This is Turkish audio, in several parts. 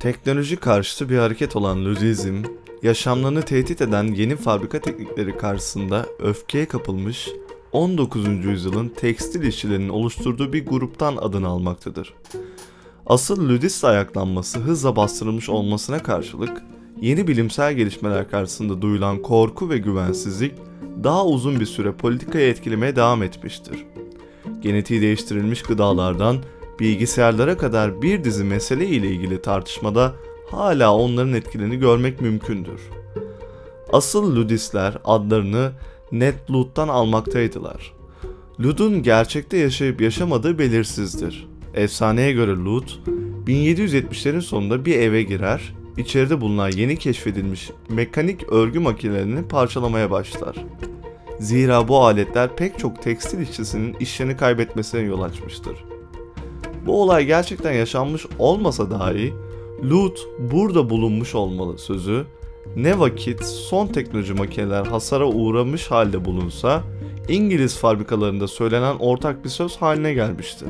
Teknoloji karşıtı bir hareket olan Ludizm, yaşamlarını tehdit eden yeni fabrika teknikleri karşısında öfkeye kapılmış 19. yüzyılın tekstil işçilerinin oluşturduğu bir gruptan adını almaktadır. Asıl Ludist ayaklanması hızla bastırılmış olmasına karşılık yeni bilimsel gelişmeler karşısında duyulan korku ve güvensizlik daha uzun bir süre politikayı etkilemeye devam etmiştir. Genetiği değiştirilmiş gıdalardan bilgisayarlara kadar bir dizi mesele ile ilgili tartışmada hala onların etkilerini görmek mümkündür. Asıl Ludistler adlarını Ned Lud'dan almaktaydılar. Lud'un gerçekte yaşayıp yaşamadığı belirsizdir. Efsaneye göre Lud, 1770'lerin sonunda bir eve girer, içeride bulunan yeni keşfedilmiş mekanik örgü makinelerini parçalamaya başlar. Zira bu aletler pek çok tekstil işçisinin işlerini kaybetmesine yol açmıştır. Bu olay gerçekten yaşanmış olmasa dahi Lut burada bulunmuş olmalı sözü ne vakit son teknoloji makineler hasara uğramış halde bulunsa İngiliz fabrikalarında söylenen ortak bir söz haline gelmişti.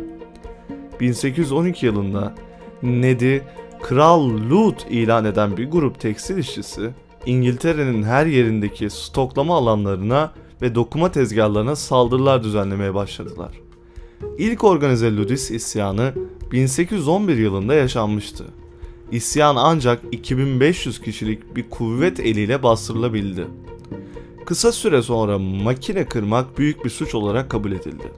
1812 yılında Ned'i Kral Lut ilan eden bir grup tekstil işçisi İngiltere'nin her yerindeki stoklama alanlarına ve dokuma tezgahlarına saldırılar düzenlemeye başladılar. İlk organize Ludis isyanı 1811 yılında yaşanmıştı. İsyan ancak 2500 kişilik bir kuvvet eliyle bastırılabildi. Kısa süre sonra makine kırmak büyük bir suç olarak kabul edildi.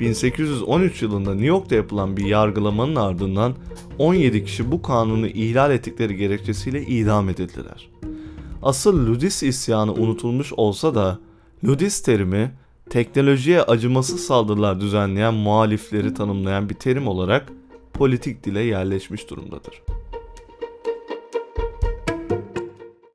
1813 yılında New York'ta yapılan bir yargılamanın ardından 17 kişi bu kanunu ihlal ettikleri gerekçesiyle idam edildiler. Asıl Ludis isyanı unutulmuş olsa da Ludis terimi teknolojiye acımasız saldırılar düzenleyen muhalifleri tanımlayan bir terim olarak politik dile yerleşmiş durumdadır.